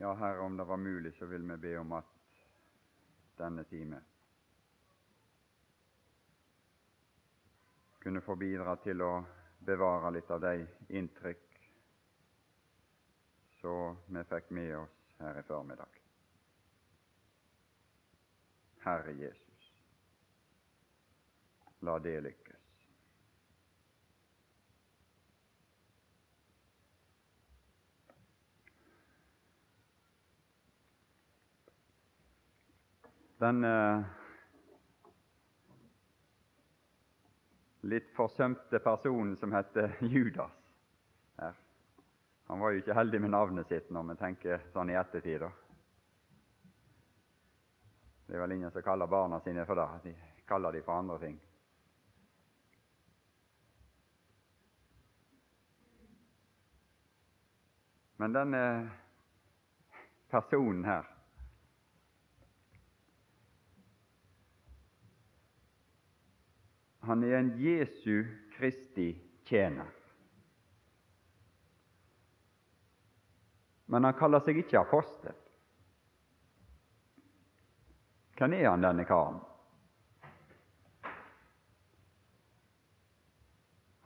Ja, Herre, om det var mulig, så vil vi be om at denne time kunne få bidra til å bevare litt av de inntrykk så vi fikk med oss her i formiddag. Herre Jesus, la det lykkes. Den eh, litt forsømte personen som heter Judas her. Han var jo ikke heldig med navnet sitt når vi tenker sånn i ettertid. Det er vel ingen som kaller barna sine for det. De kaller de for andre ting. Men denne personen her Han er en Jesu Kristi tjener. Men han kaller seg ikke apostel. Hvem er han, denne karen?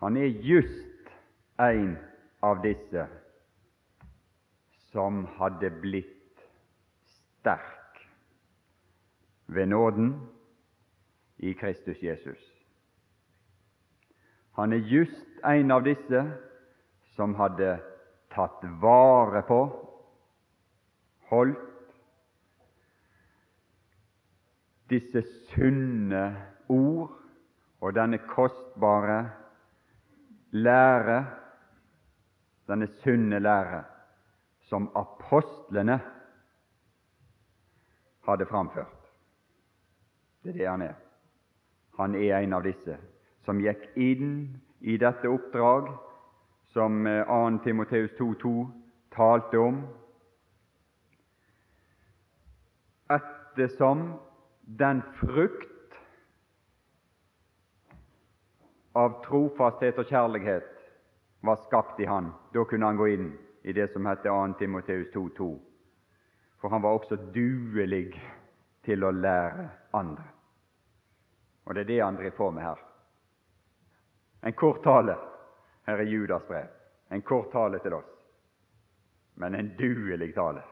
Han er just en av disse som hadde blitt sterk ved nåden i Kristus Jesus. Han er just en av disse som hadde tatt vare på, holdt disse sunne ord og denne kostbare lære, denne sunne lære, som apostlene hadde framført. Det er det han er. Han er en av disse som gikk inn i dette oppdrag som 2. Eh, Timoteus 2.2 talte om, ettersom den frukt av trofasthet og kjærlighet var skapt i han. Da kunne han gå inn i det som heter 2. Timoteus 2.2. For han var også duelig til å lære andre. Og det er det han driver på med her. En kort tale her er Judas brev. En kort tale til oss, men en duelig tale.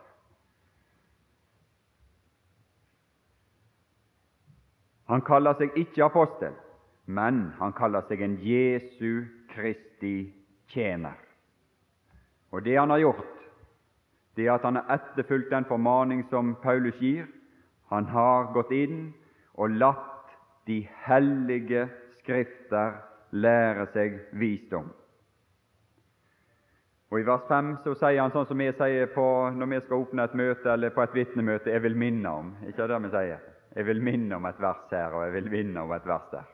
Han kaller seg ikke apostel, men han kaller seg en Jesu Kristi tjener. Og det han har gjort, det er at han har etterfulgt den formaning som Paulus gir. Han har gått inn og latt de hellige Skrifter lære seg visdom. Og I vers 5 så sier han sånn som vi sier på, når vi skal åpne et møte eller på et vitnemøte 'Jeg vil minne om'. Ikke det vi sier? 'Jeg vil minne om et vers her, og jeg vil minne om et vers der'.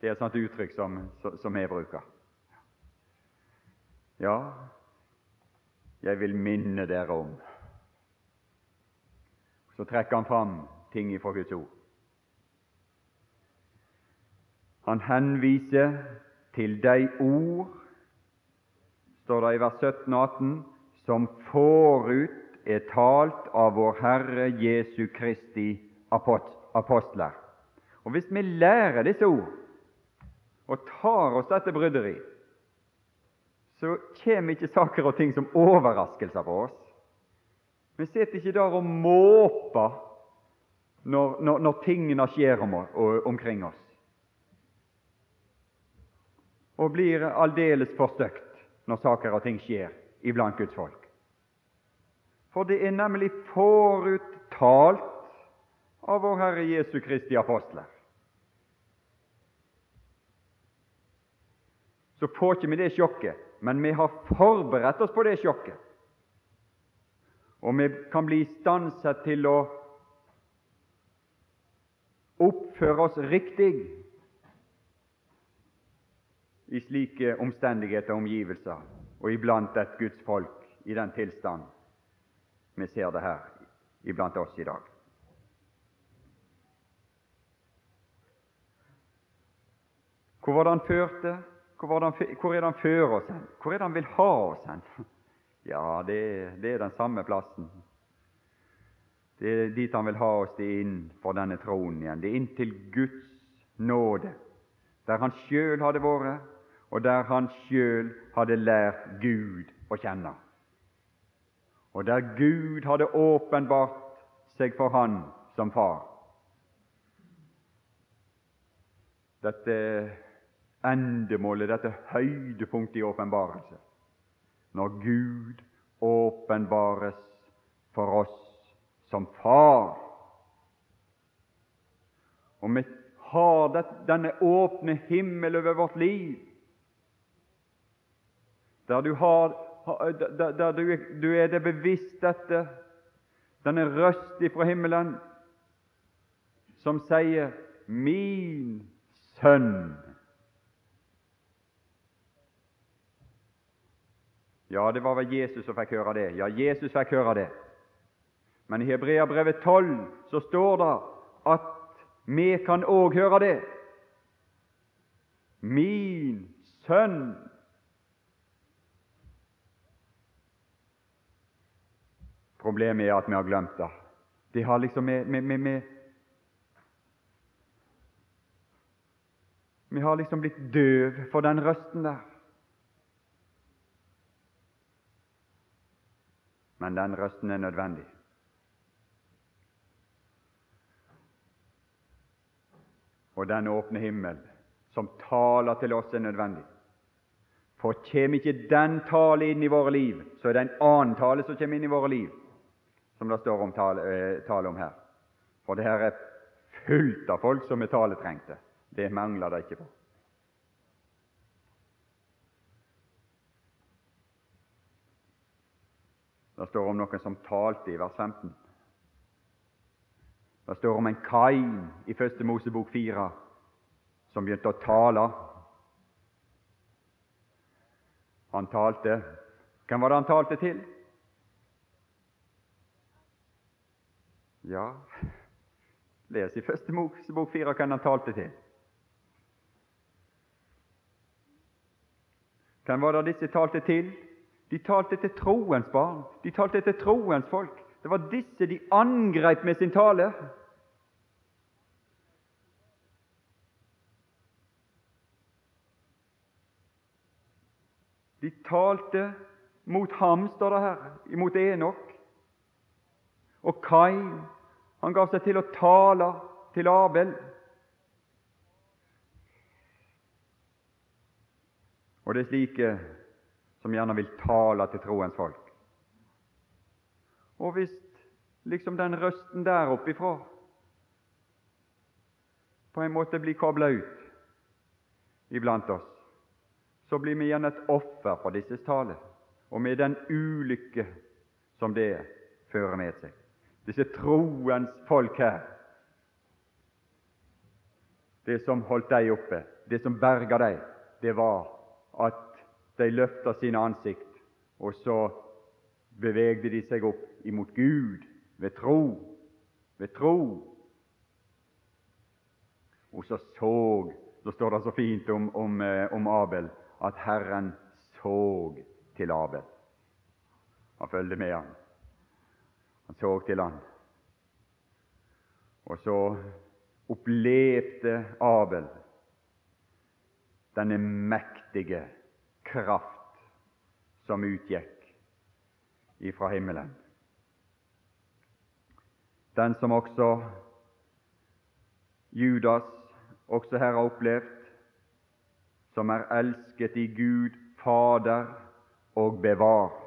Det er et sånt uttrykk som, som jeg bruker. Ja, jeg vil minne dere om. Så trekker han fram ting fra Guds ord. Han henviser til de ord, står det i vers 17 og 18, som forut er talt av vår Herre Jesu Kristi apostler. Og Hvis vi lærer disse ord og tar oss dette bryderi, så kommer ikke saker og ting som overraskelser på oss. Vi sitter ikke der og måper når, når, når tingene skjer om, omkring oss og blir aldeles forstøkt når saker og ting skjer iblant Guds folk. For det er nemlig foruttalt av vår Herre Jesu Kristi apostler. Så får ikke vi det sjokket, men vi har forberedt oss på det sjokket. Og vi kan bli stand til å oppføre oss riktig i slike omstendigheter og omgivelser, og iblant et Guds folk i den tilstand vi ser det her iblant oss i dag. Hvor var det han førte? Hvor, han, hvor er det han fører oss hen? Hvor er det han vil ha oss hen? Ja, det, det er den samme plassen. Det er dit han vil ha oss det inn for denne tronen igjen. Det er inn til Guds nåde, der han sjøl hadde vært, og der han sjøl hadde lært Gud å kjenne. Og der Gud hadde åpenbart seg for han som far. Dette endemålet, dette høydepunktet i åpenbarelse, når Gud åpenbares for oss som far. Og vi har denne åpne himmel over vårt liv, der du, har, der, du, du er det bevisst dette, denne røst ifra himmelen som sier 'Min sønn'. Ja, det var vel Jesus som fikk høre det. Ja, Jesus fikk høre det. Men i Hebreabrevet 12 så står det at vi kan òg høre det. Min sønn. Problemet er at vi har glemt det. Det har liksom vi, vi, vi, Vi har liksom blitt døv for den røsten der. Men den røsten er nødvendig. og den åpne himmel som taler til oss, er nødvendig. For kommer ikke den tale inn i våre liv, så er det en annen tale som kommer inn i våre liv, som det står om tale, eh, tale om her. For det her er fullt av folk som er taletrengte. Det mangler det ikke på. Det står om noen som talte i vers 15. Det står om en Kain i Første Mosebok 4 som begynte å tale. Han talte Hvem var det han talte til? Ja, les i Første Mosebok 4 hvem han talte til. Hvem var det disse talte til? De talte til troens barn. De talte til troens folk. Det var disse de angrep med sin tale. De talte mot ham, står det her, imot Enok. Og Kain, han gav seg til å tale til Abel. Og det er slike som gjerne vil tale til troens folk. Og hvis liksom den røsten der oppifra på en måte blir kobla ut iblant oss, så blir vi igjen et offer for disses tale, og med den ulykke som det fører med seg. Disse troens folk her, det som holdt dem oppe, det som berga dem, det var at de løfta sine ansikt, og så bevegde de seg opp imot Gud ved tro. Ved tro. Og så så Så står det så fint om, om, eh, om Abel at Herren såg til Abel. Han følger med han. Han så til han. Og så opplevde Abel denne mektige kraft som utgikk ifra himmelen. Den som også Judas også her har opplevd, som er elsket i Gud Fader og bevart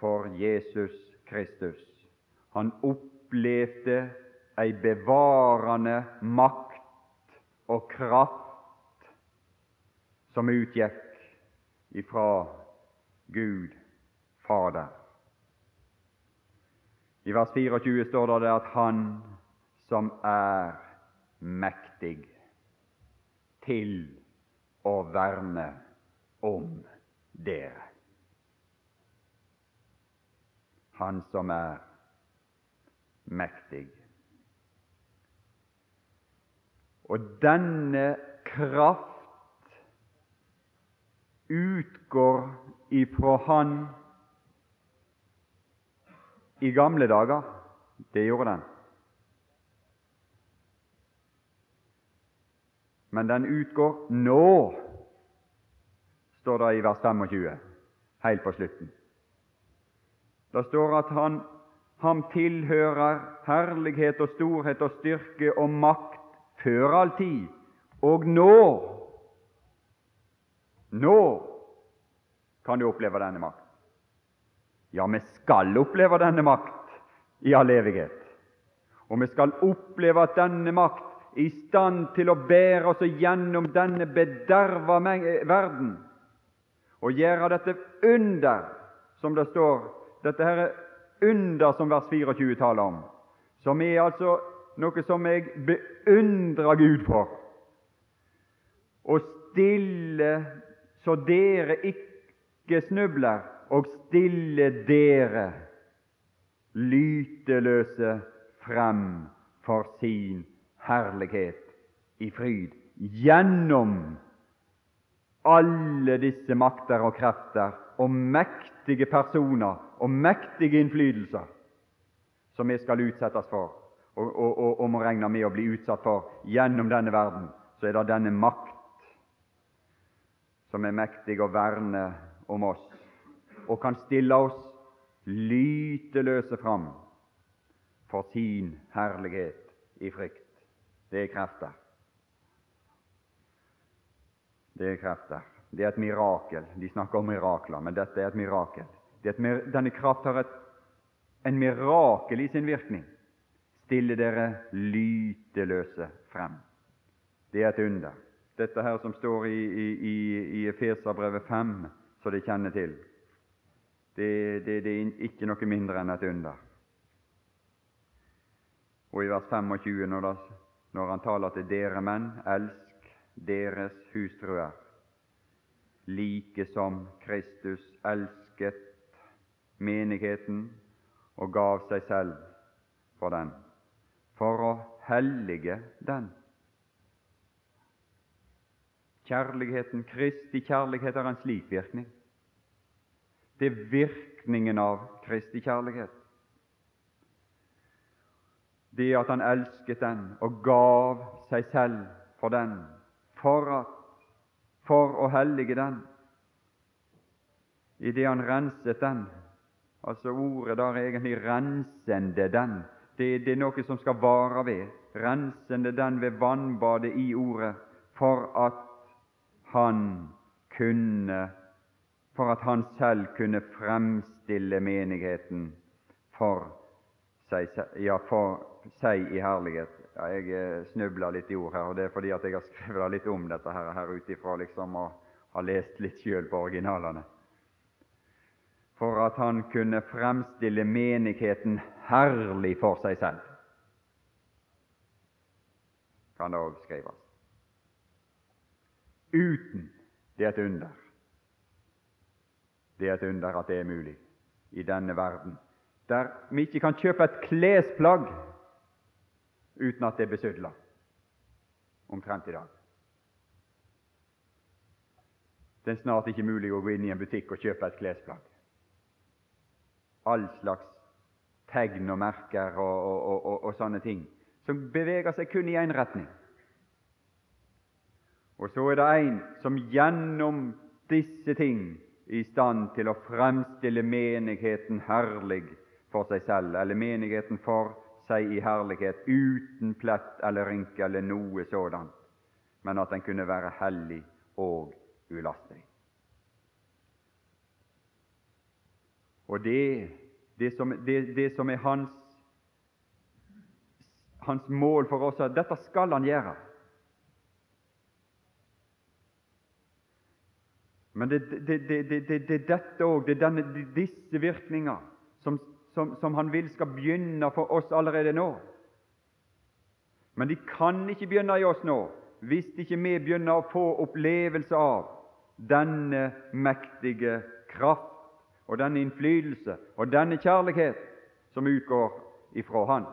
for Jesus Kristus. Han opplevde ei bevarende makt og kraft som utgikk ifra Gud Fader. I vers 24 står det at Han som er mektig til å verne om dere. Han som er mektig. Og denne kraft utgår ifra Han i gamle dager. Det gjorde den. Men den utgår nå, står det i vers 25, helt på slutten. Det står at han, ham tilhører herlighet og storhet og styrke og makt før all tid, og nå Nå kan du oppleve denne makt. Ja, vi skal oppleve denne makt i all evighet. Og vi skal oppleve at denne makt i stand til å bære oss gjennom denne bederva verden og gjøre dette under, som det står, dette her er under som vers 24 taler om, som er altså noe som jeg beundrer Gud for. Å stille så dere ikke snubler, og stille dere lyteløse frem for sin herlighet i fryd gjennom alle disse makter og krefter og mektige personer og mektige innflytelser som vi skal utsettes for og, og, og, og må regne med å bli utsatt for gjennom denne verden, så er det denne makt som er mektig å verne om oss og kan stille oss lyteløse fram for sin herlighet i frykt. Det er krefter. Det er krefter. Det er et mirakel. De snakker om mirakler, men dette er et mirakel. Er et, denne kraft har et, en mirakel i sin virkning. Stille dere lyteløse frem. Det er et under. Dette her som står i, i, i Efeserbrevet 5, så de kjenner til, det, det, det er ikke noe mindre enn et under. Og i vers 25, når, det, når han taler til dere menn, elsk deres hustruer, like som Kristus elsket menigheten og gav seg selv for den, for å hellige den Kjærligheten, Kristi kjærlighet har en slik virkning. Det er virkningen av Kristi kjærlighet. Det at han elsket den og gav seg selv for den, for, at, for å hellige den. I det han renset den Altså ordet der er egentlig 'rensende den'. Det, det er noe som skal vare ved. Rensende den ved vannbadet i ordet, for at han kunne for at han selv kunne fremstille menigheten for seg, ja, for seg i herlighet. Ja, jeg eh, snubler litt i ord her, og det er fordi at jeg har skrevet litt om dette her, her ut ifra liksom, og har lest litt sjøl på originalene. For at han kunne fremstille menigheten herlig for seg selv, kan det òg skrives uten. Det er et under. Det er et under at det er mulig i denne verden, der vi ikke kan kjøpe et klesplagg uten at det er besudla omtrent i dag. Det er snart ikke mulig å gå inn i en butikk og kjøpe et klesplagg. All slags tegn og merker og, og, og, og sånne ting som beveger seg kun i én retning. Og så er det en som gjennom disse ting er i stand til å fremstille menigheten herlig for seg selv, eller menigheten for seg i herlighet, uten plett eller rynke eller noe sådant, men at den kunne være hellig og ulastelig. Og det, det, som, det, det som er hans, hans mål for oss, er dette skal han gjøre. Men det er dette òg, det er denne, disse virkninger som, som, som, han vil skal begynne for oss allerede nå. Men de kan ikke begynne i oss nå hvis ikke vi begynner å få opplevelse av denne mektige kraft og denne innflytelse og denne kjærlighet som utgår ifra Han.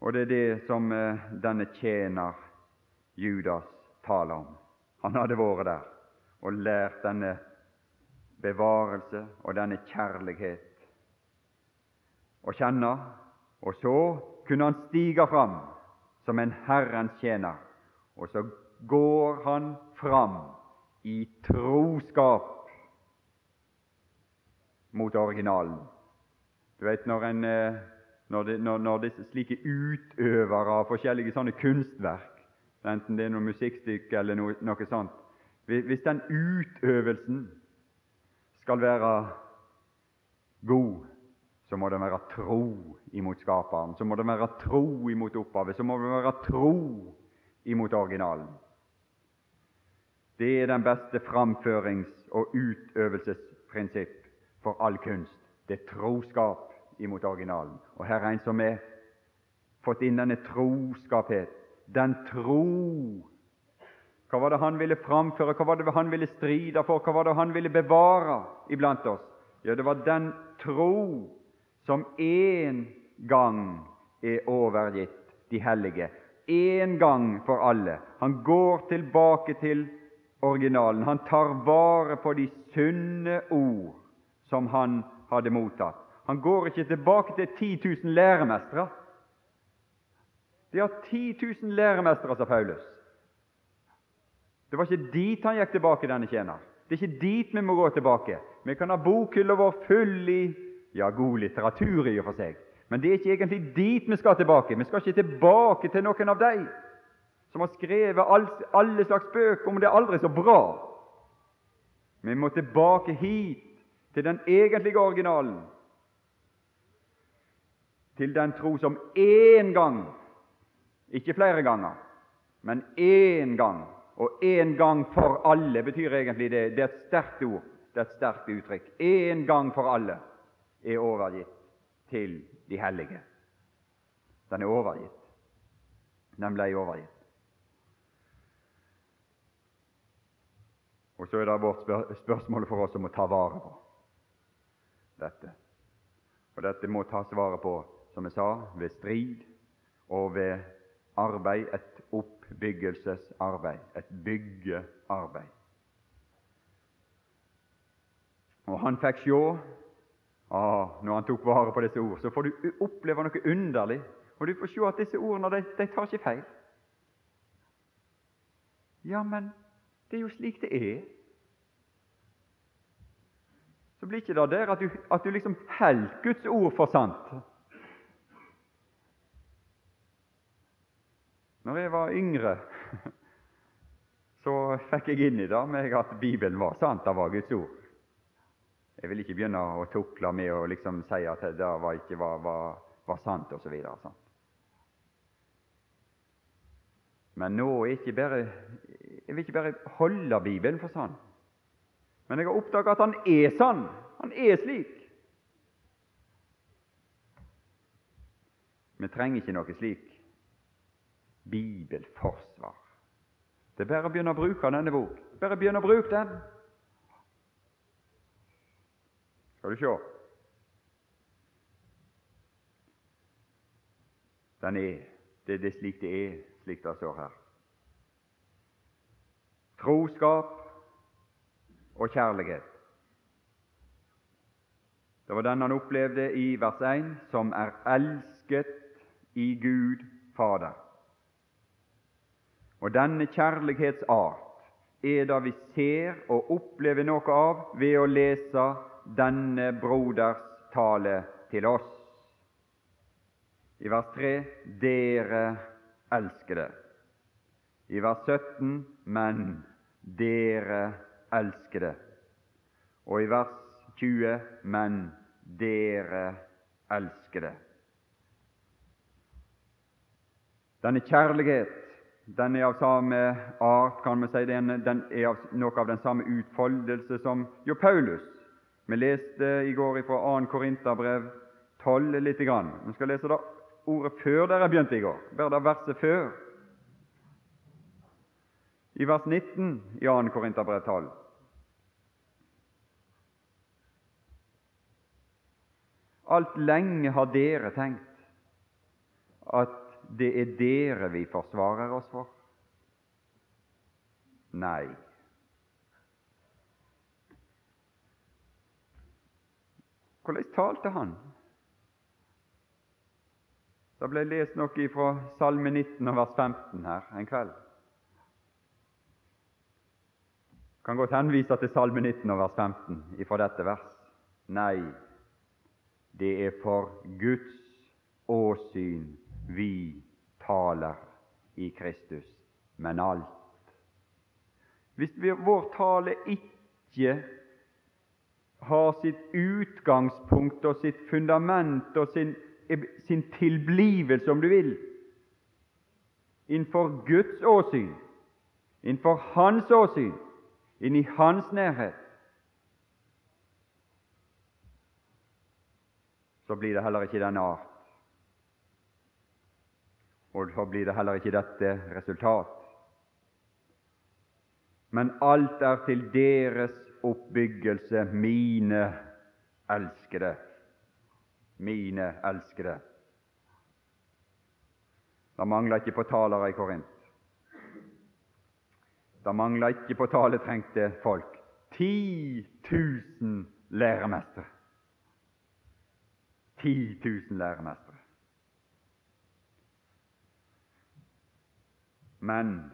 Og det er det som eh, denne tjener Judas taler om. Han hadde vært der, og lært denne bevarelse og denne kjærlighet å kjenne, og så kunne han stige fram som en Herrens tjener, og så går han fram i troskap mot originalen. Du vet når, en, eh, når, det, når, når disse slike utøvere av forskjellige sånne kunstverk, enten det er noe musikkstykke eller noe, noe sånt Hvis den utøvelsen skal være god, så må den være tro imot Skaperen, så må den være tro imot opphavet, så må den være tro imot originalen. Det er den beste framførings- og utøvelsesprinsipp for all kunst. Det er troskap imot originalen. Og her er en som har fått inn denne troskaphet. Den tro Hva var det han ville framføre, hva var det han ville stride for, hva var det han ville bevare iblant oss? Ja, det var den tro som én gang er overgitt de hellige. Én gang for alle. Han går tilbake til originalen. Han tar vare på de sunne ord som han hadde mottatt. Han går ikke tilbake til 10 000 læremestere. De har 10 000 læremestere, sa Paulus. Det var ikke dit han gikk tilbake, denne tjener. Det er ikke dit vi må gå tilbake. Vi kan ha bokhylla vår full i ja, god litteratur i og for seg, men det er ikke egentlig dit vi skal tilbake. Vi skal ikke tilbake til noen av dem som har skrevet alle slags bøker om det aldri så bra. Vi må tilbake hit, til den egentlige originalen, til den tro som én gang, ikke flere ganger, men én gang, og én gang for alle betyr egentlig det. Det er et sterkt ord, det er et sterkt uttrykk. Én gang for alle er overgitt til de hellige. Den er overgitt. Den ble overgitt. Og så er det vårt spørsmål for oss om å ta vare på dette. Og dette må tas vare på, som jeg sa, ved strid og ved arbeid, et oppbyggelsesarbeid, et byggearbeid. Og han fikk sjå ah, Når han tok vare på disse ord, så får du oppleve noe underlig. Og du får se at disse ordene de, de tar ikke feil. Ja, men det er jo slik det er. Så blir ikke det der at du, at du liksom holder Guds ord for sant. Når jeg var yngre, så fikk jeg inn i det med at Bibelen var sant, det var Guds ord. Jeg vil ikke begynne å tukle med å liksom si at det var ikke var, var, var sant, osv. Men nå er ikke bare jeg vil ikke bare holde Bibelen for sann, men jeg har oppdaget at han er sann. Han er slik. Vi trenger ikke noe slik bibelforsvar. Det er bare å begynne å bruke denne bok. Bare begynne å bruke den. Skal du se. Den er. Det, det er slik det er, slik det står her. Troskap og kjærlighet. Det var den han opplevde i vers 1, som er elsket i Gud Fader. Og denne kjærlighetsart er det vi ser og opplever noe av ved å lese denne broders tale til oss. I vers 3 dere elskede. I vers 17 men dere elskede. Og i vers 20 men dere elskede. Denne kjærlighet den er av samme art, kan vi si. Den, den er av, noe av den samme utfoldelse som jo Paulus vi leste i går fra 2. Korinterbrev 12 lite grann. Vi skal lese det ordet før dere begynte i går, bare det verset før. I vers 19 i 2. Korinterbrev 12. Alt lenge har dere tenkt at det er dere vi forsvarer oss for? Nei. Hvordan talte han? Det ble lest noe fra Salme 19 vers 15 her en kveld. Jeg kan godt henvise til Salme 19 vers 15 fra dette vers. Nei, det er for Guds åsyn vi taler i Kristus, men alt. Hvis vi, vår tale ikke har sitt utgangspunkt og sitt fundament og sin, sin tilblivelse, om du vil, innenfor Guds åsyn, innenfor Hans åsyn, inn i Hans nærhet, så blir det heller ikke denne art. Og så blir det heller ikke dette resultat. Men alt er til deres oppbyggelse, mine elskede. Mine elskede. Det mangler ikke på talere i Korint. Det mangla ikke på taletrengte folk. 10 000 læremestere. 10 000 læremestere. Men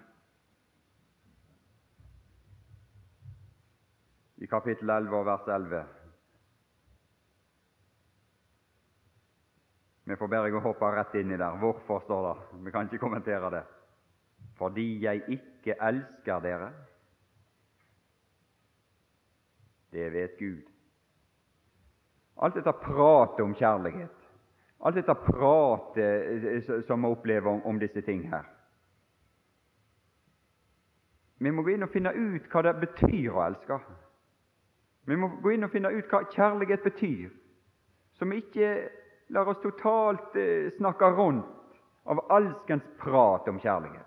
i kapittel 11 og vers 11 Vi får bare hoppe rett inn i der. Hvorfor står det? Vi kan ikke kommentere det fordi jeg ikke elsker dere. Det vet Gud. Alt dette pratet om kjærlighet, alt dette pratet eh, som vi opplever om disse ting her Vi må gå inn og finne ut hva det betyr å elske. Vi må gå inn og finne ut hva kjærlighet betyr, så vi ikke lar oss totalt eh, snakke rundt av alskens prat om kjærlighet.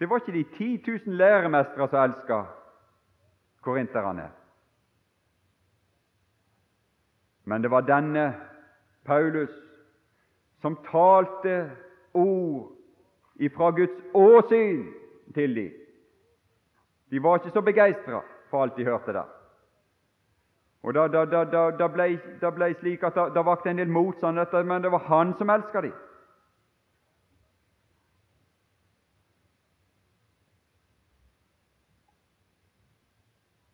Det var ikke de 10 000 læremestere som elska korinterne, men det var denne Paulus som talte ord ifra Guds åsyn til dem. De var ikke så begeistra for alt de hørte der. Og Da, da, da, da ble da ble slik at det vakte en del motstand, men det var han som elska dem.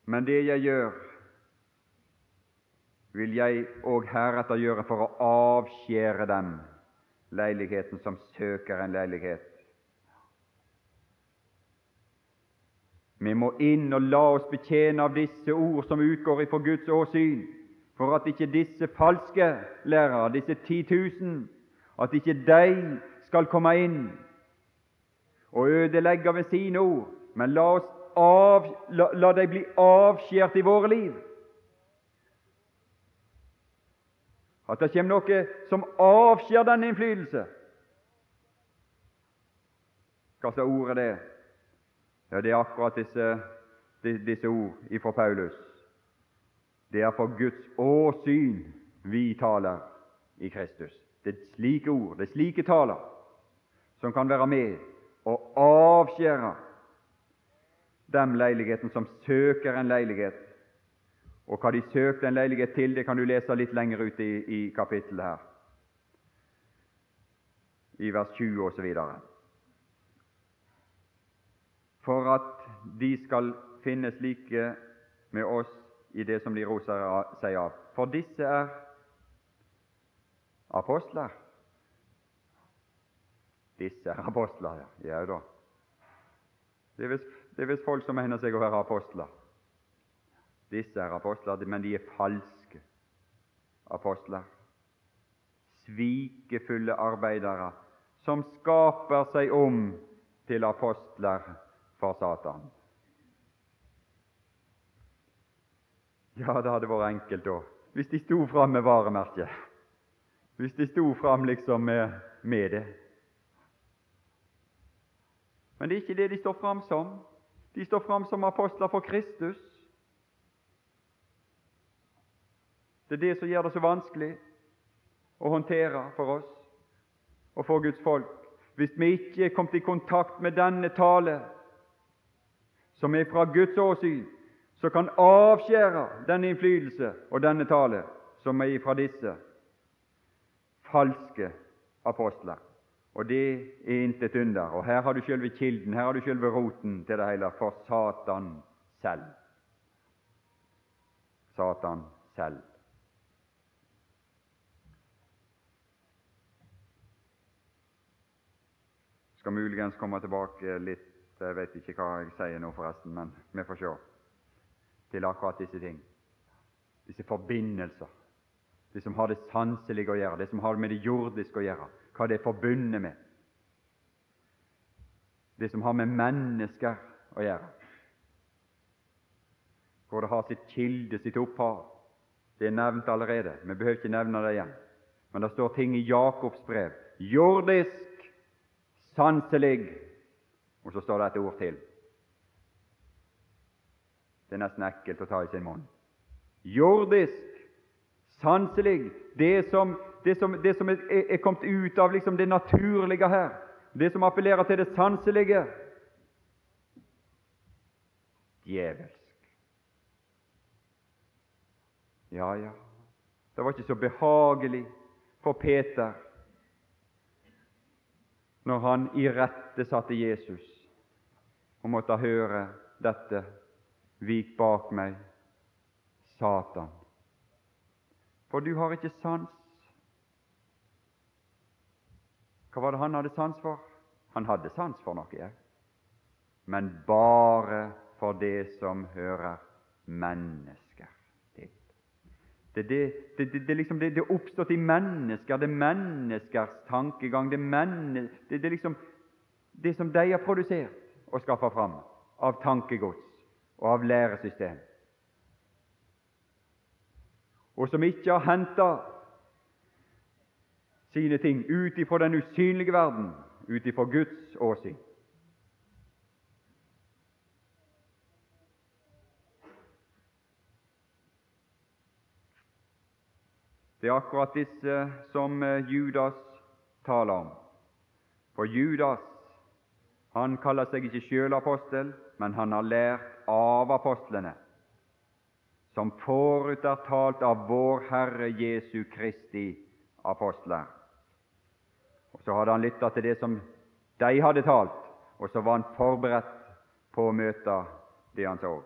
Men det jeg gjør, vil jeg òg heretter gjøre for å avskjære dem, leiligheten som søker en leilighet. Vi må inn og la oss betjene av disse ord som utgår ifra Guds åsyn, for at ikke disse falske lærere, disse ti tusen, at ikke de skal komme inn og ødelegge ved sine ord, men la oss av, la, la de bli avskjært i våre liv. At det kommer noe som avskjærer denne innflytelse. Hva slags ord er det? Ja, Det er akkurat disse, disse ord ifra Paulus. Det er for Guds åsyn vi taler i Kristus. Det er slike ord, det er slike taler, som kan være med og avskjære dem leiligheten som søker en leilighet. Og hva de søkte en leilighet til, det kan du lese litt lenger ute i, i kapittelet her, i vers 20 osv. For at de skal finnes like med oss i det som de roser seg av. For disse er apostler. Disse er apostler, ja. da. Det er visst folk som mener seg å være apostler. Disse er apostler, men de er falske apostler. Svikefulle arbeidere som skaper seg om til apostler for Satan. Ja, det hadde vært enkelt da, hvis de sto fram med varemerket. Hvis de sto fram liksom med, med det. Men det er ikke det de står fram som. De står fram som apostler for Kristus. Det er det som gjør det så vanskelig å håndtere for oss og for Guds folk. Hvis vi ikke er kommet i kontakt med denne tale, som er fra Guds åsyn, som kan avskjære denne innflytelse og denne tale som er fra disse falske apostler. Og det er intet under. Og her har du selve kilden, her har du selve roten til det hele, for Satan selv. Satan selv. Skal muligens komme tilbake litt Jeg vet ikke hva jeg sier nå, forresten, men vi får se til akkurat disse ting. Disse forbindelser. Det som har det sanselige å gjøre, det som har med det jordiske å gjøre, hva det er forbundet med. Det som har med mennesker å gjøre. Hvor det har sitt kilde, sitt opphav. Det er nevnt allerede. Vi behøver ikke nevne det igjen. Men det står ting i Jakobs brev. Jordisk, sanselig Og så står det et ord til. Det er nesten ekkelt å ta i sin munn. Jordisk, sanselig, det som, det som, det som er, er, kommet ut av liksom det naturlige her, det som appellerer til det sanselige. Djevelsk. Ja, ja, det var ikke så behagelig for Peter når han irettesatte Jesus og måtte høre dette Vik bak meg, Satan, for du har ikke sans. Hva var det han hadde sans for? Han hadde sans for noe, jeg. men bare for det som hører mennesker til. Det, det, det, det, liksom, det, er oppstått i mennesker, det er menneskers tankegang, det er, menne, det, er liksom det som de har produsert og skaffe fram av tankegods og av læresystem, og som ikke har henta sine ting ut ifra den usynlige verden, ut ifra Guds åsyn. Det er akkurat disse som eh, Judas taler om. For Judas han kaller seg ikke sjøl apostel, men han har lært av apostlene, som forut er talt av vår Herre Jesu Kristi apostler. Og Så hadde han lytta til det som de hadde talt, og så var han forberedt på å møte det han så.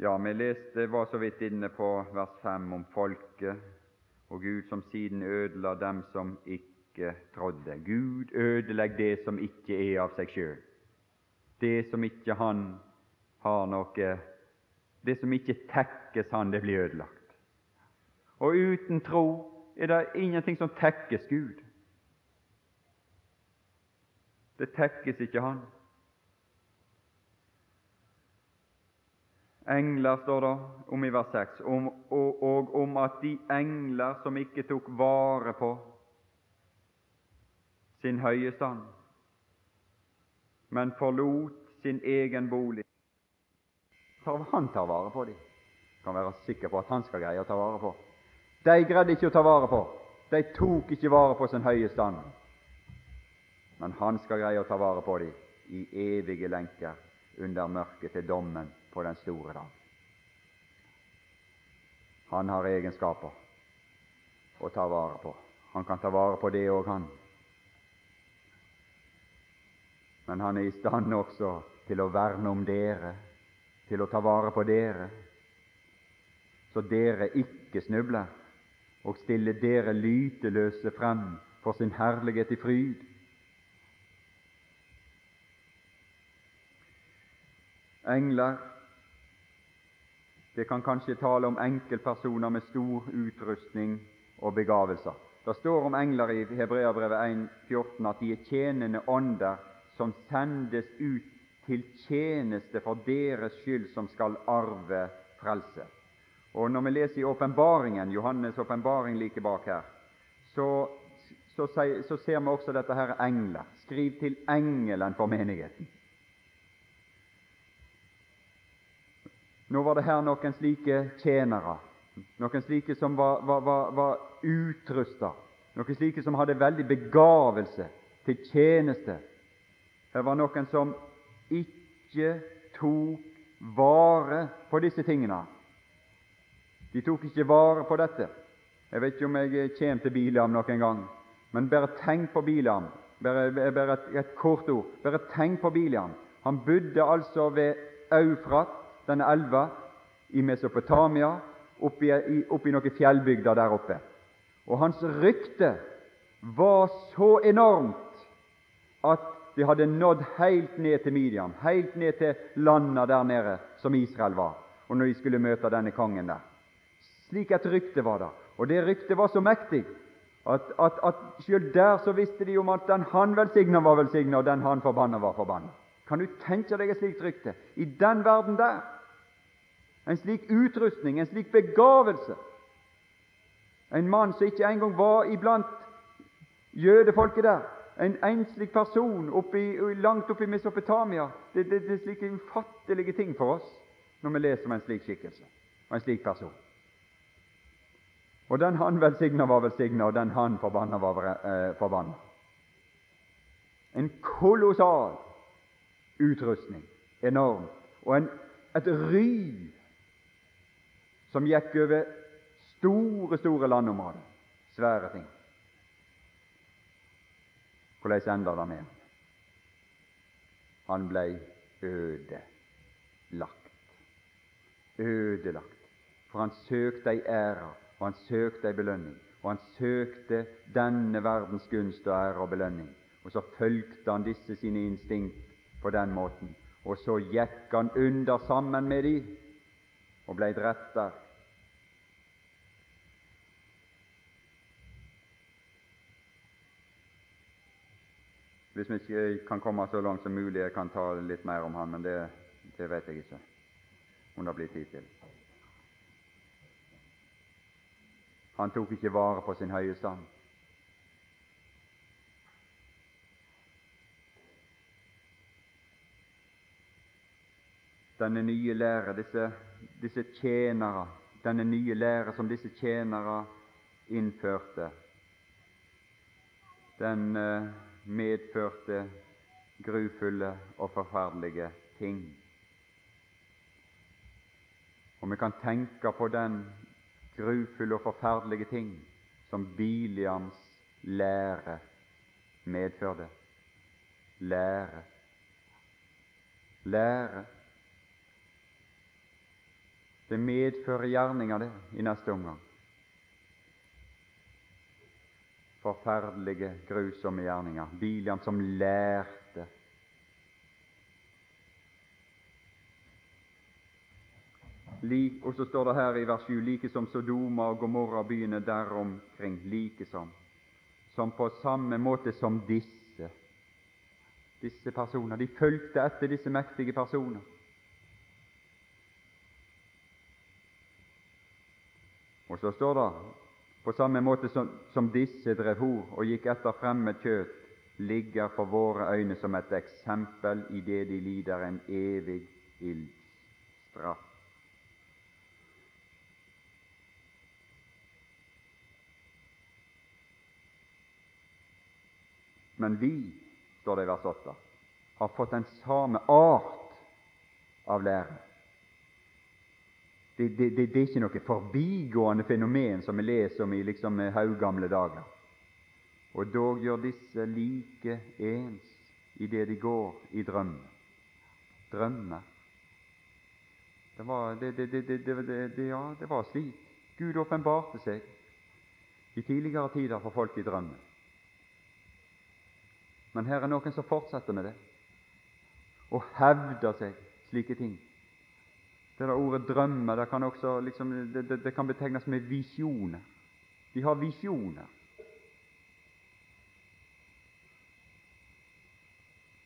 Ja, vi leste, var så vidt inne på vers 5 om folket og Gud som siden ødela dem som ikke trodde. Gud ødelegger det som ikke er av seg sjøl. Det som ikke han har noe Det som ikke tekkes han, det blir ødelagt. Og uten tro er det ingenting som tekkes Gud. Det tekkes ikke Han. Engler, står det om i vers 6, om, og, og om at de engler som ikke tok vare på sin høye stand, men forlot sin egen bolig. Han tar vare på dem. Kan være sikker på at han skal greie å ta vare på. De greide ikke å ta vare på. De tok ikke vare på sin høye stand. Men han skal greie å ta vare på dem i evige lenker under mørket til dommen på den store dag. Han har egenskaper å ta vare på. Han kan ta vare på det òg, han. men han er i stand også til å verne om dere, til å ta vare på dere, så dere ikke snubler, og stille dere lyteløse frem for sin herlighet i fryd. Engler Det kan kanskje tale om enkeltpersoner med stor utrustning og begavelser. Det står om engler i Hebreabrevet 1,14 at de er tjenende ånder som sendes ut til tjeneste for deres skyld som skal arve frelse. Og Når vi leser i åpenbaringen, Johannes' åpenbaring like bak her, så, så, så, ser vi også dette her engler. Skriv til engelen for menigheten. Nå var det her noen slike tjenere, noen slike som var, var, var, var utrusta, noen slike som hadde veldig begavelse til tjeneste Det var noen som ikke tok vare på disse tingene. De tok ikke vare på dette. Jeg vet ikke om jeg kommer til Bilam noen gang, men bare tenk på Bilam. Bare, bare et, et, kort ord. Bare tenk på Bilam. Han bodde altså ved Eufrat, denne elva, i Mesopotamia, oppi, oppi noen fjellbygder der oppe. Og hans rykte var så enormt at det hadde nådd helt ned til Midian, helt ned til landa der nede som Israel var, og når de skulle møte denne kongen der. Slik et rykte var det. Og det ryktet var så mektig at, at, at selv der så visste de om at den han velsigna, var velsigna, og den han forbanna, var forbanna. Kan du tenke deg et slikt rykte i den verden der? En slik utrustning, en slik begavelse. En mann som ikke engang var iblant jødefolket der. En enslig person oppi, langt oppe i Mesopotamia. Det, det, det er slike ufattelige ting for oss når vi leser om en slik skikkelse og en slik person. Og den han velsigna, var velsigna, og den han forbanna, var eh, forbanna. En kolossal utrustning, enorm, og en, et ry som gikk over store, store landområder. Svære ting. Hvordan ender det med Han blei ødelagt. Ødelagt. For han søkte ei ære og han søkte ei belønning. Og han søkte denne verdens gunst og ære og belønning. Og så fulgte han disse sine instinkt på den måten. Og så gikk han under sammen med de og blei drept der. Hvis vi ikke kan komme så langt som mulig, jeg kan ta litt mer om han, men det, det vet jeg ikke om det blir tid til. Han tok ikke vare på sin høye stand. Denne nye lære, disse, disse tjenere, denne nye lære som disse tjenere innførte, den eh, medførte grufulle og forferdelige ting. Og vi kan tenke på den grufulle og forferdelige ting som Biliams lære medførte. Lære. Lære. Det medfører gjerninger, det, i neste omgang. Forferdelige, grusomme gjerninger. Biliam som lærte Like, og så står det her i vers 7 like som Sodoma og Gomorra byene deromkring, like som. Som på samme måte som disse. Disse personer. De fulgte etter disse mektige personer. Så står det på samme måte som, som disse drev hor og gikk etter fremmed kjøtt, ligger for våre øyne som et eksempel i det de lider en evig ildstraff. Men vi, står det i vers 8, har fått den samme art av lære. Det, det, det, det er ikke noe forbigående fenomen som vi leser om i liksom haugamle dager. Og dog gjør disse like ens i det de går i drømmer. Drømmer. Det var, ja, det var slik Gud åpenbarte seg i tidligere tider for folk i drømmer. Men her er noen som fortsetter med det og hevder seg slike ting. Det der ordet 'drømme' det kan også liksom, det, det, det kan betegnes med visjoner. De har visjoner.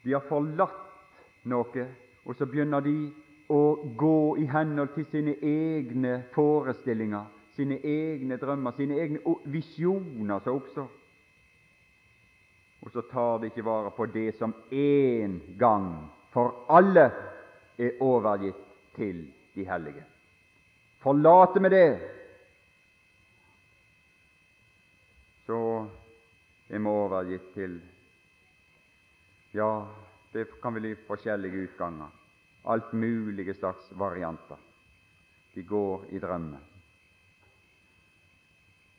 De har forlatt noe, og så begynner de å gå i henhold til sine egne forestillinger, sine egne drømmer, sine egne visjoner som oppstår og så tar de ikke vare på det som én gang for alle er overgitt til de hellige. Forlater vi det, så er vi overgitt til ja, Det kan bli forskjellige utganger. Alt mulige slags varianter. De går i drømme.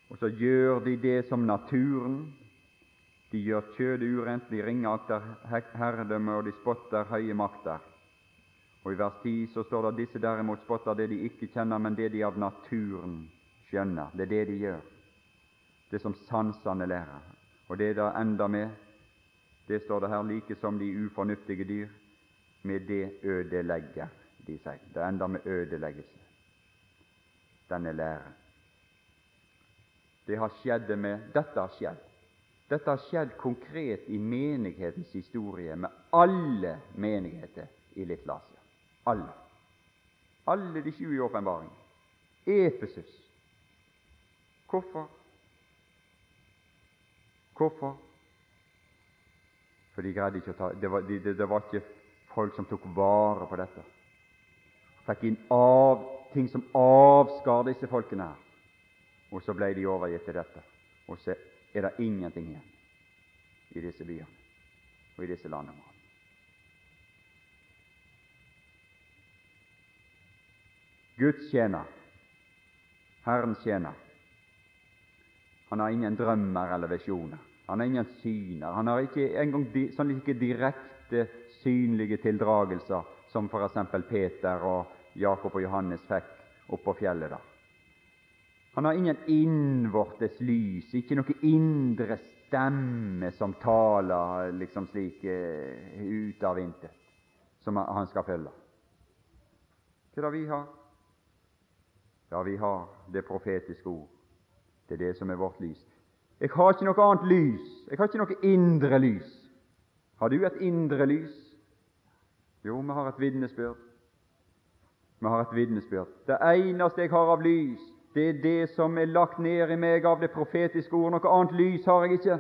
Og så gjør de det som naturen. De gjør kjødet urent, de ringakter herredømme, og de spotter høye makter. Og I vers 10 så står det disse derimot spotter det de ikke kjenner, men det de av naturen skjønner. Det er det de gjør. Det som sansene lærer. Og det det ender med, det står det her like som de ufornuftige dyr. Med det ødelegger de seg. Det ender med ødeleggelse. Denne læren. Det har skjedd med Dette har skjedd. Dette har skjedd konkret i menighetens historie med alle menigheter i Little Asia. Alle. Alle de sju i åpenbaringen. Efesus. Hvorfor? Hvorfor? For de greide ikke å ta det var, de, det var ikke folk som tok vare på dette. Fikk inn av, ting som avskar disse folkene her. Og så ble de overgitt til dette. Og så er det ingenting igjen i disse byene og i disse landområdene. Guds tjener, Herrens tjener, han har ingen drømmer eller visjoner. Han har ingen syner. Han har ikke engang sånn like direkte synlige tildragelser som f.eks. Peter og Jakob og Johannes fikk oppå fjellet der. Han har ingen innvortes lys, ikke noe indre stemme som taler liksom slik uh, ut av intet, som han skal følge. Hva er det vi har? Ja, vi har det profetiske ord. Det er det som er vårt lys. Jeg har ikke noe annet lys. Jeg har ikke noe indre lys. Har du et indre lys? Jo, vi har et vitnesbyrd. Vi har et vitnesbyrd. Det eneste jeg har av lys, det er det som er lagt ned i meg av det profetiske ord. Noe annet lys har jeg ikke.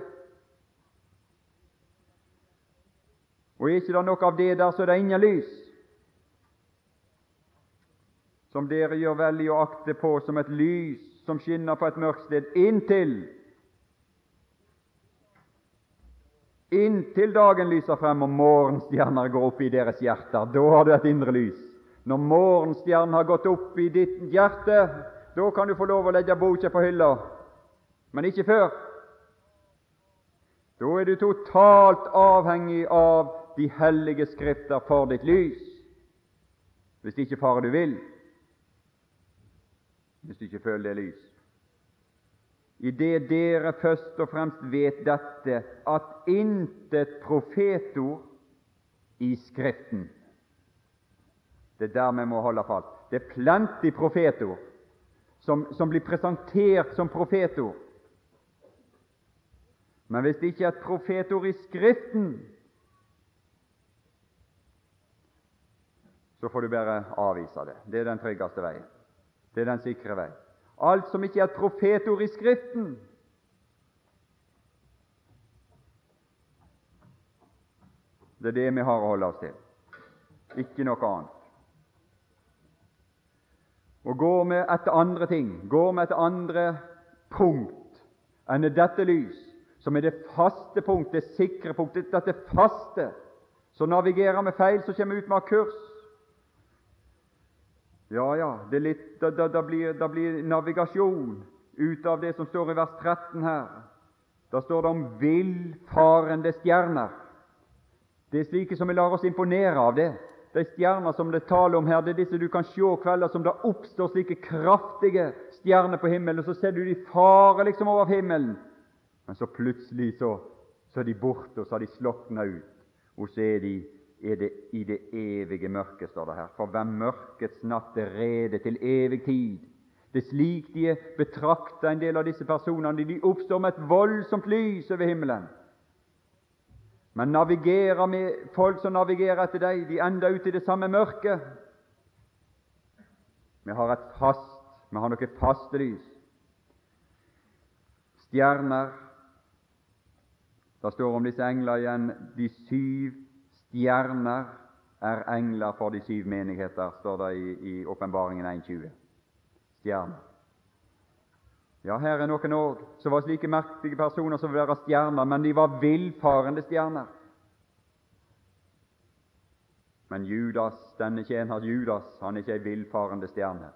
Og er ikke det noe av det der, så er det ingen lys. Som dere gjør vel i å akte på som et lys som skinner på et mørkt sted, inntil Inntil dagen lyser frem og morgenstjerner går opp i deres hjerter. Da har du et indre lys. Når morgenstjernen har gått opp i ditt hjerte, da kan du få lov å legge boka på hylla, men ikke før. Da er du totalt avhengig av de hellige skrifter for ditt lys, hvis ikke farer du vil, hvis du ikke føler det lys. I det dere først og fremst vet dette, at intet profetord i Skriften Det er der vi må holde fast. Det er plenty profetord som, som blir presentert som profetord. Men hvis det ikke er et profetord i Skriften, så får du bare avvise det. Det er den tryggeste veien. Det er den sikre vei. Alt som ikke er et profetord i Skriften, Det er det vi har å holde oss til, ikke noe annet. Og går vi etter andre ting, går vi etter andre punkt enn dette lys, som er det faste punkt, det sikre punkt, dette faste, så navigerer vi feil, så kommer vi ut med kurs. Ja, ja, litt, da, da, da, blir, da, blir, navigasjon ut av det som står i vers 13 her. Da står det om villfarende stjerner. Det er slike som vi lar oss imponere av det. De stjerner som det taler om her, det er disse du kan se kvelder som det oppstår slike kraftige stjerner på himmelen, og så ser du de fare liksom over himmelen. Men så plutselig så, så er de borte, og så har de slokna ut. Og så er de er det i det evige mørket, står det her. For hvem mørkets natt er rede til evig tid. Det er slik de betrakter en del av disse personene. De oppstår med et voldsomt lys over himmelen. Men navigerer med folk som navigerer etter deg, de ender ut i det samme mørket. Vi har et fast, vi har noe faste lys. Stjerner Det står om disse englene igjen de syv Stjerner er engler for de syv menigheter, står det i Åpenbaringen 1.20. Stjerner. Ja, her er noen òg som var slike merkelige personer som ville være stjerner, men de var villfarende stjerner. Men Judas, denne tjener Judas, han er ikke ei villfarende stjerne.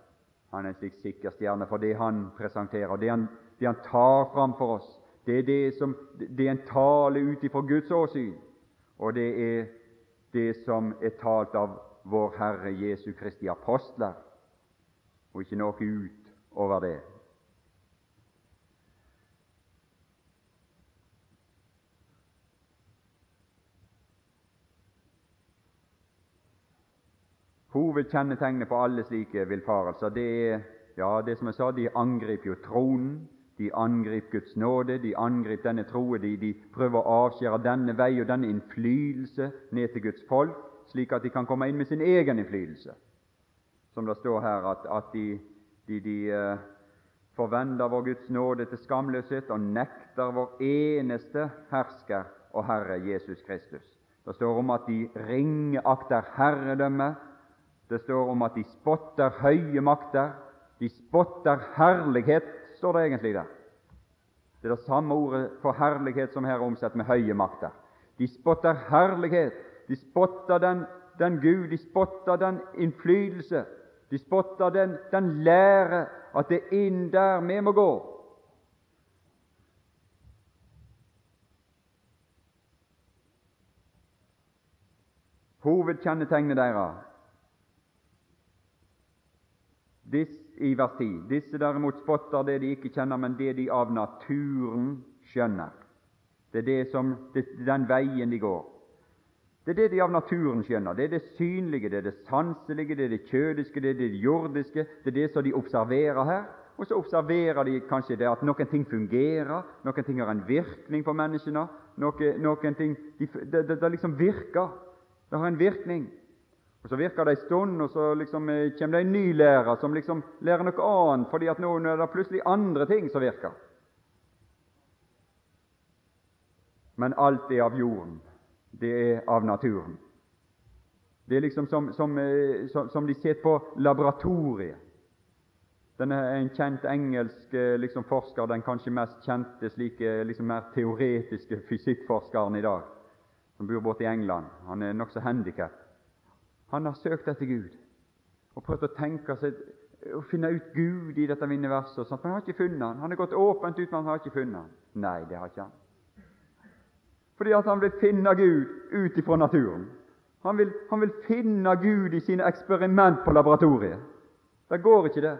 Han er en slik sikker stjerne, for det han presenterer, det han, det han tar fram for oss, det er, det, som, det er en tale ut ifra Guds åsyn, og det er det som er talt av vår Herre Jesu Kristi apostler, og ikke noe ut over det. Hovedkjennetegnet på alle slike villfarelser det er ja, det som jeg sa, de angriper jo tronen, de angriper Guds nåde, de angriper denne troen, de, prøver å avskjære denne vei og denne innflytelse ned til Guds folk, slik at de kan komme inn med sin egen innflytelse. Som det står her, at, at de, de, de uh, forvender vår Guds nåde til skamløshet og nekter vår eneste hersker og Herre Jesus Kristus. Det står om at de ringeakter herredømmet det står om at de spotter høye makter. De spotter herlighet, står det egentlig der. Det er det samme ordet for herlighet som her er omsatt med høye makter. De spotter herlighet. De spotter den, den Gud, de spotter den innflytelse. De spotter den, den lære at det er inn der vi må gå. Hovedkjennetegnet deres Disse, I vers 10. Disse derimot spotter det de ikke kjenner, men det de av naturen skjønner. Det er det som, det, den veien de går. Det er det de av naturen skjønner. Det er det synlige, det er det sanselige, det er det kjødiske, det er det jordiske. Det er det som de observerer her. Og så observerer de kanskje det at noen ting fungerer, noen ting har en virkning på menneskene. Noen, noen ting, de, det, det, det liksom virker. Det har en virkning. Og Så virker det en stund, og så liksom eh, kommer det en ny lærer som liksom lærer noe annet, fordi at nå er det plutselig andre ting som virker. Men alt er av jorden. Det er av naturen. Det er liksom som, som, eh, som, som de sitter på laboratoriet. Denne er en kjent engelsk eh, liksom, forsker, den kanskje mest kjente slike liksom, mer teoretiske fysikkforskeren i dag, som bor borte i England. Han er nokså handikappet. Han har søkt etter Gud og prøvd å tenke seg å finne ut Gud i dette universet, sånt, men han har ikke funnet han. Han har gått åpent ut, men han har ikke funnet han. Nei, det har ikke han. Fordi at han vil finne Gud ut ifra naturen. Han vil, han vil finne Gud i sine eksperiment på laboratoriet. Det går ikke, det.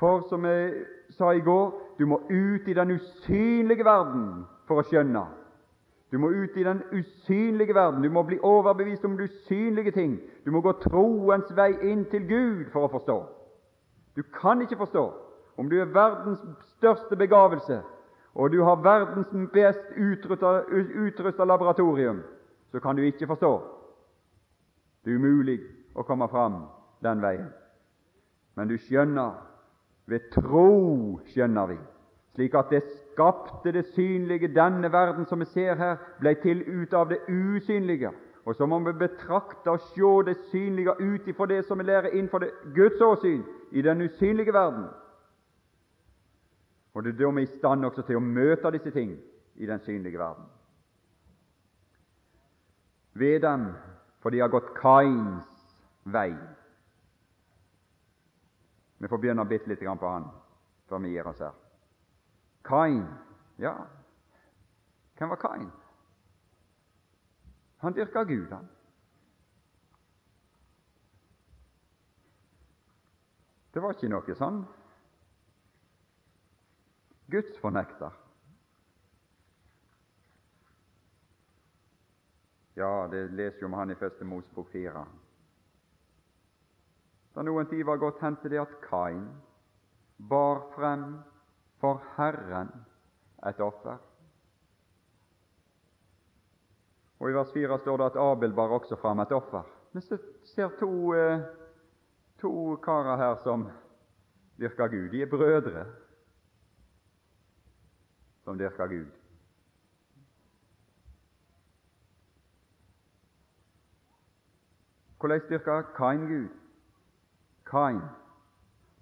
For som jeg sa i går, du må ut i den usynlige verden for å skjønne du må ut i den usynlige verden. Du må bli overbevist om de usynlige ting. Du må gå troens vei inn til Gud for å forstå. Du kan ikke forstå om du er verdens største begavelse, og du har verdens best utrusta laboratorium, så kan du ikke forstå. Det er umulig å komme fram den veien. Men du skjønner, ved tro skjønner vi, slik at det skapte det synlige, denne verden som vi ser her, ble til ut av det usynlige. Og så må vi betrakte og se det synlige ut ifra det som vi lærer innenfor det Guds åsyn i den usynlige verden. Og det er da vi er i stand også til å møte disse ting i den synlige verden. Ved dem, for de har gått Kains vei. Vi får begynne å bitte litt på han før vi gir oss her. Kain. Ja, hvem var Kain? Han dyrka Gud, han. Det var ikke noe sånn gudsfornekter. Ja, det leser jo om han i Første Mosebok 4. Da noen tid var gått hen til det at Kain bar frem for Herren et offer. Og I vers 4 står det at Abel bar også fram et offer. Men så ser to, eh, to karer her som dyrker Gud. De er brødre som dyrker Gud. Hvordan dyrker Kain Gud? Kain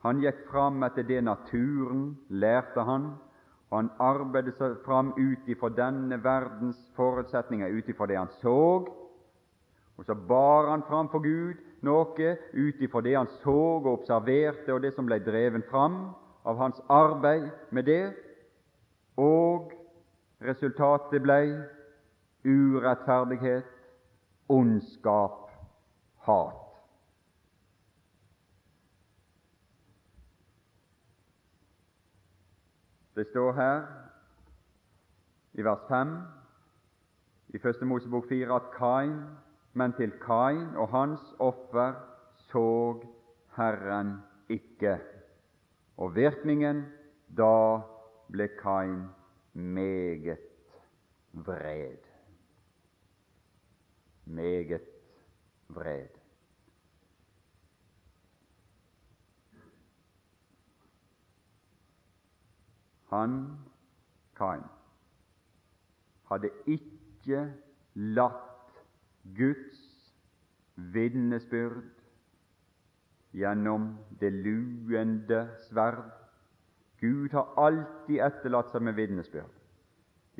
han gikk fram etter det naturen lærte han, og han arbeidet seg fram ut ifra denne verdens forutsetninger, ut ifra det han så, Og så bar han fram for Gud noe ut ifra det han så og observerte, og det som ble dreven fram av hans arbeid med det, og resultatet ble urettferdighet, ondskap, hat. Det står her i vers 5 i Første Mosebok 4 at Kain men til Kain og hans offer så Herren ikke. Og virkningen da ble Kain meget vred. Meget vred. Han, Kain, hadde ikke latt Guds vitnesbyrd gjennom det luende sverd. Gud har alltid etterlatt seg med vitnesbyrd.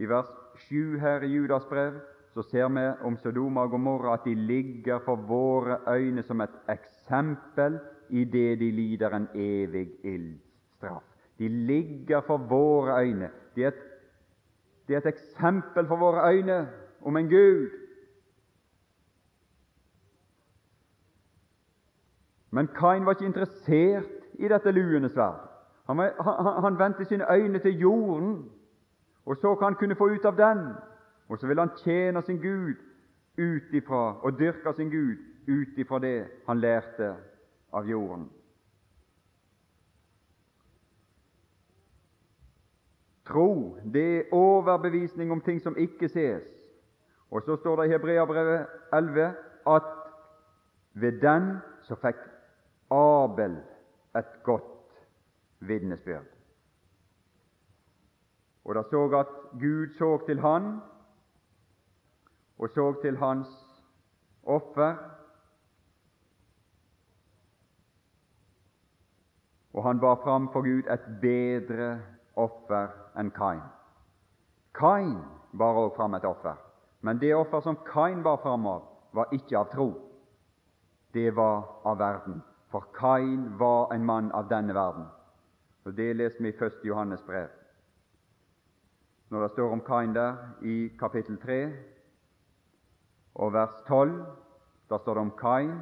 I vers 7 her i Judas brev så ser vi om Sodoma og Gomorra at de ligger for våre øyne som et eksempel i det de lider en evig ildstraff. De ligger for våre øyne. De er, et, de er et eksempel for våre øyne om en Gud Men Kain var ikke interessert i dette luende sverd. Han, han, han vendte sine øyne til jorden og så hva han kunne få ut av den. Og så ville han tjene sin Gud ut ifra og dyrke sin Gud ut ifra det han lærte av jorden. Tro, det er overbevisning om ting som ikke ses. Og så står det i Hebreabrevet 11 at ved den så fikk Abel et godt vitnesbyrd. Og da så at Gud så til han og så til hans offer, og han bar fram for Gud et bedre offer enn Kain. Kain bar også fram et offer, men det offer som Kain bar fram av, var ikke av tro. Det var av verden. For Kain var en mann av denne verden. Og Det leste vi i 1. Johannes brev. Når det står om Kain der i kapittel 3 og vers 12, da står det om Kain,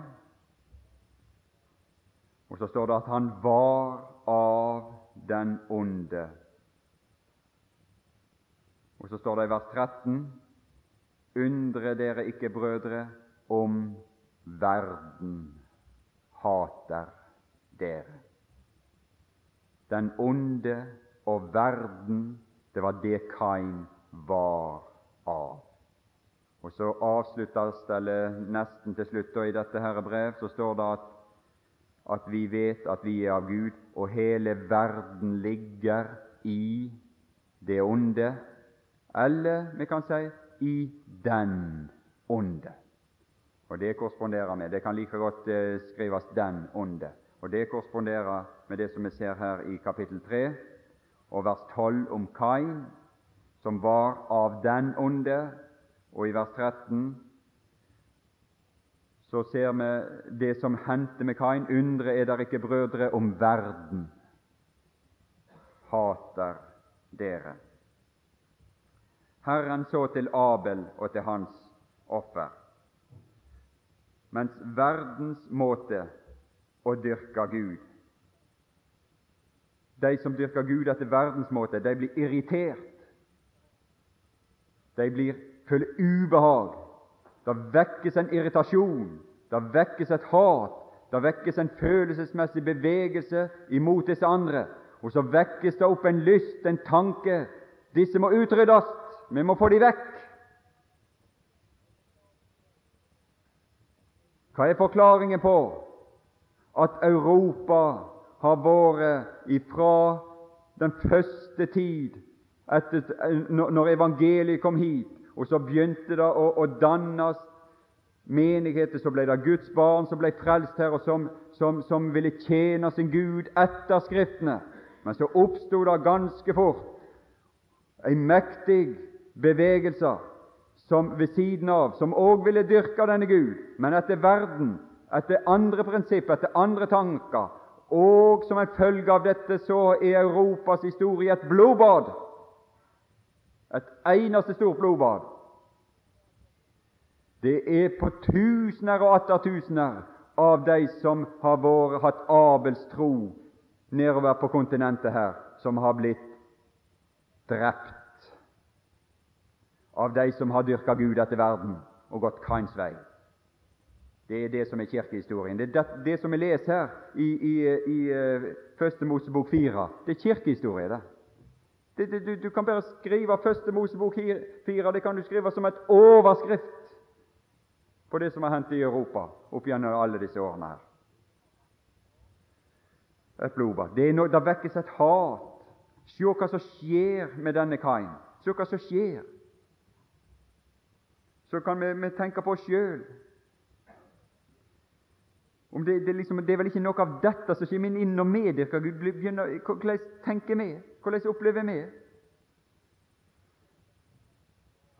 og så står det at han var av den onde. Og så står det i vers 13.: Undre dere ikke, brødre, om verden hater dere. Den onde og verden, det var det Kain var av. Og Så avsluttes det, nesten til slutt i dette herre brev, så står det at, at vi vet at vi er av Gud, og hele verden ligger i det onde, eller vi kan si i den onde. Og Det korresponderer med Det kan like godt eh, skrives 'den onde'. Og Det korresponderer med det som vi ser her i kapittel 3 og vers 12 om Kain, som var av den onde, og i vers 13 så ser vi det som hendte med Kain. Undre er der ikke, brødre, om verden hater dere. Herren så til Abel og til hans offer mens verdens måte å dyrke Gud De som dyrker Gud etter verdens måte, de blir irritert. De blir, føler ubehag. Det vekkes en irritasjon, det vekkes et hat, det vekkes en følelsesmessig bevegelse imot disse andre. Og så vekkes det opp en lyst, en tanke. Disse må utryddes, vi må få dem vekk. Hva er forklaringen på at Europa har vært ifra den første tid, etter, når evangeliet kom hit, og så begynte det å, å dannes menigheter, så ble det Guds barn som ble frelst her, og som, som, som ville tjene sin Gud etter Skriftene. Men så oppsto det ganske fort en mektig bevegelse som ved siden av, som òg ville dyrke denne Gud, men etter verden, etter andre prinsipp, etter andre tanker. Og som en følge av dette så er Europas historie et blodbad. Et eneste stort blodbad. Det er på tusener og atter tusener av de som har vært, hatt Abels tro nedover på kontinentet her, som har blitt drept av de som har dyrka Gud etter verden og gått Kains vei. Det er det som er kirkehistorien. Det er det, det som vi leser her i, i, i uh, Første Mosebok 4. Det er kirkehistorie. det. det, det du, du, kan bare skrive Første Mosebok 4 det kan du skrive som et overskrift på det som har hendt i Europa opp gjennom alle disse årene her. Et blodbad. Det, no, det vekkes et hat. Se hva som skjer med denne Kain. Se hva som skjer så kan vi, vi tenke på oss sjøl. Det, det, liksom, det, er vel ikke noe av dette som kommer inn og medvirker Gud. Begynner, hvordan tenker vi? Hvordan opplever vi?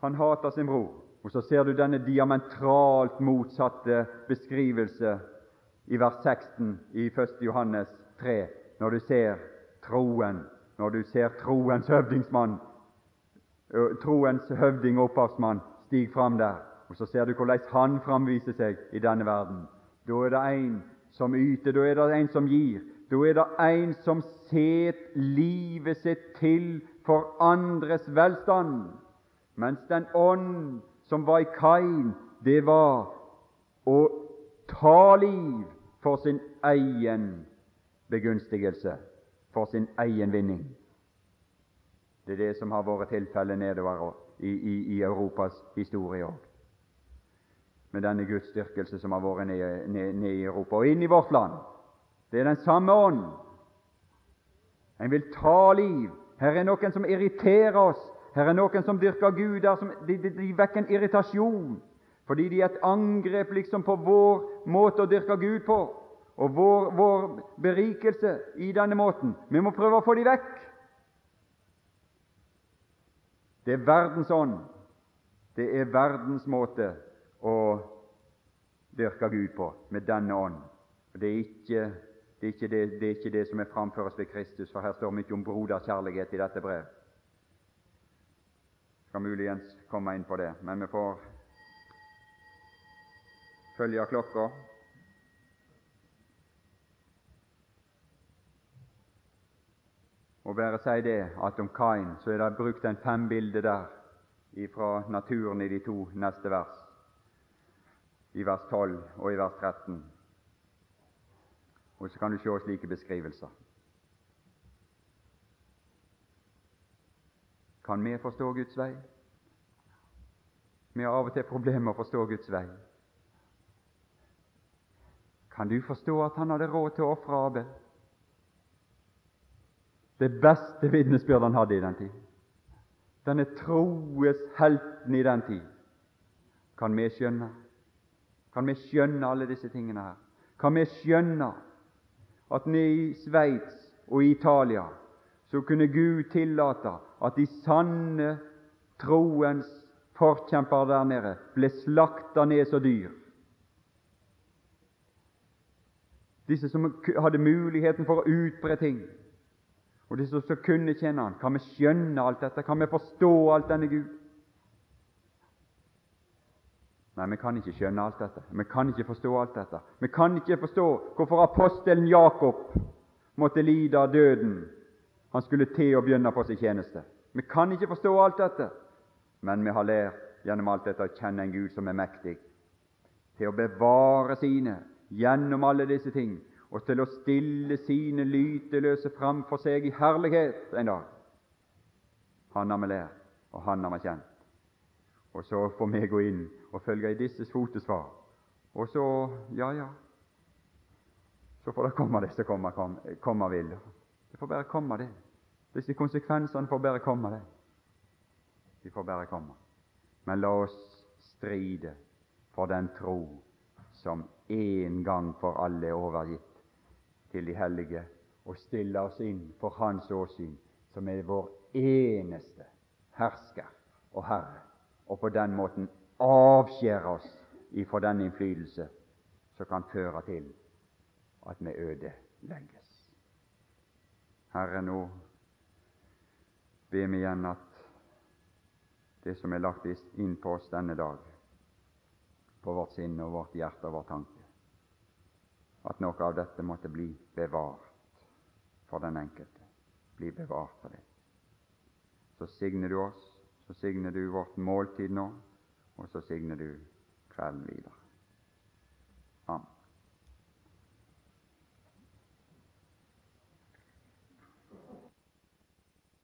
Han hater sin bror. Og så ser du denne diametralt motsatte beskrivelse i vers 16 i 1. Johannes 3, når du ser troen, når du ser troens høvdingsmann, troens høvding og opphavsmann Stig fram der, og så ser du hvordan han framviser seg i denne verden. Da er det en som yter, da er det en som gir. Da er det en som set livet sitt til for andres velstand. Mens den ånd som var i Kain, det var å ta liv for sin egen begunstigelse, for sin egen vinning. Det er det som har vært tilfellet nedover i, i, i Europas historie òg. Med denne gudsdyrkelse som har vært nede, ned, ned i Europa og inn i vårt land. Det er den samme ånd. En vil ta liv. Her er noen som irriterer oss. Her er noen som dyrker guder. Som, de, de, de vekker en irritasjon fordi de er et angrep liksom på vår måte å dyrke Gud på, og vår, vår berikelse i denne måten. Vi må prøve å få dem vekk. Det er verdens ånd. Det er verdens måte å dyrke Gud på, med denne ånd. Det er ikke det, er ikke det, det, er ikke det som er framføres ved Kristus, for her står mye om broderkjærlighet i dette brev. Skal muligens komme inn på det, men vi får følge klokka. Og bare si det at om Kain så er det brukt en fembilde der fra naturen i de to neste vers, i vers 12 og i vers 13. Og så kan du se slike beskrivelser. Kan vi forstå Guds vei? Vi har av og til problemer med å forstå Guds vei. Kan du forstå at han hadde råd til å ofre Abel? Det beste vitnesbyrd han hadde i den tid. Denne troes helten i den tid. Kan vi skjønne? Kan vi skjønne alle disse tingene her? Kan vi skjønne at nede i Sveits og i Italia så kunne Gud tillate at de sanne troens forkjempere der nede ble slakta ned som dyr? Disse som hadde muligheten for å utbre ting. Og de som kunne kjenne Han, kan vi skjønne alt dette? Kan vi forstå alt denne Gud? Nei, vi kan ikke skjønne alt dette. Vi kan ikke forstå alt dette. Vi kan ikke forstå hvorfor apostelen Jakob måtte lide av døden. Han skulle til å begynne på sin tjeneste. Vi kan ikke forstå alt dette, men vi har lært gjennom alt dette å kjenne en Gud som er mektig til å bevare sine gjennom alle disse ting og til å stille sine lyteløse framfor seg i herlighet en dag. Han har vi lært, og han har vi kjent. Og så får vi gå inn og følge i disses fotesvar. Og så ja, ja Så får det komme det som komme, komme, komme vil. Det får bare komme, det. Disse konsekvensene får bare komme, det. De får bare komme. Men la oss stride for den tro som en gang for alle er overgitt til de hellige og stille oss inn for Hans åsyn, som er vår eneste hersker og Herre og på den måten avskjære oss ifra den innflytelse som kan føre til at vi ødelegges. Herre, nå ber vi igjen at det som er lagt inn på oss denne dag, på vårt sinn og vårt hjerte og vår tanke, at noe av dette måtte bli bevart for den enkelte. Bli bevart for det. Så signer du oss, så signer du vårt måltid nå, og så signer du kvelden videre. Amen.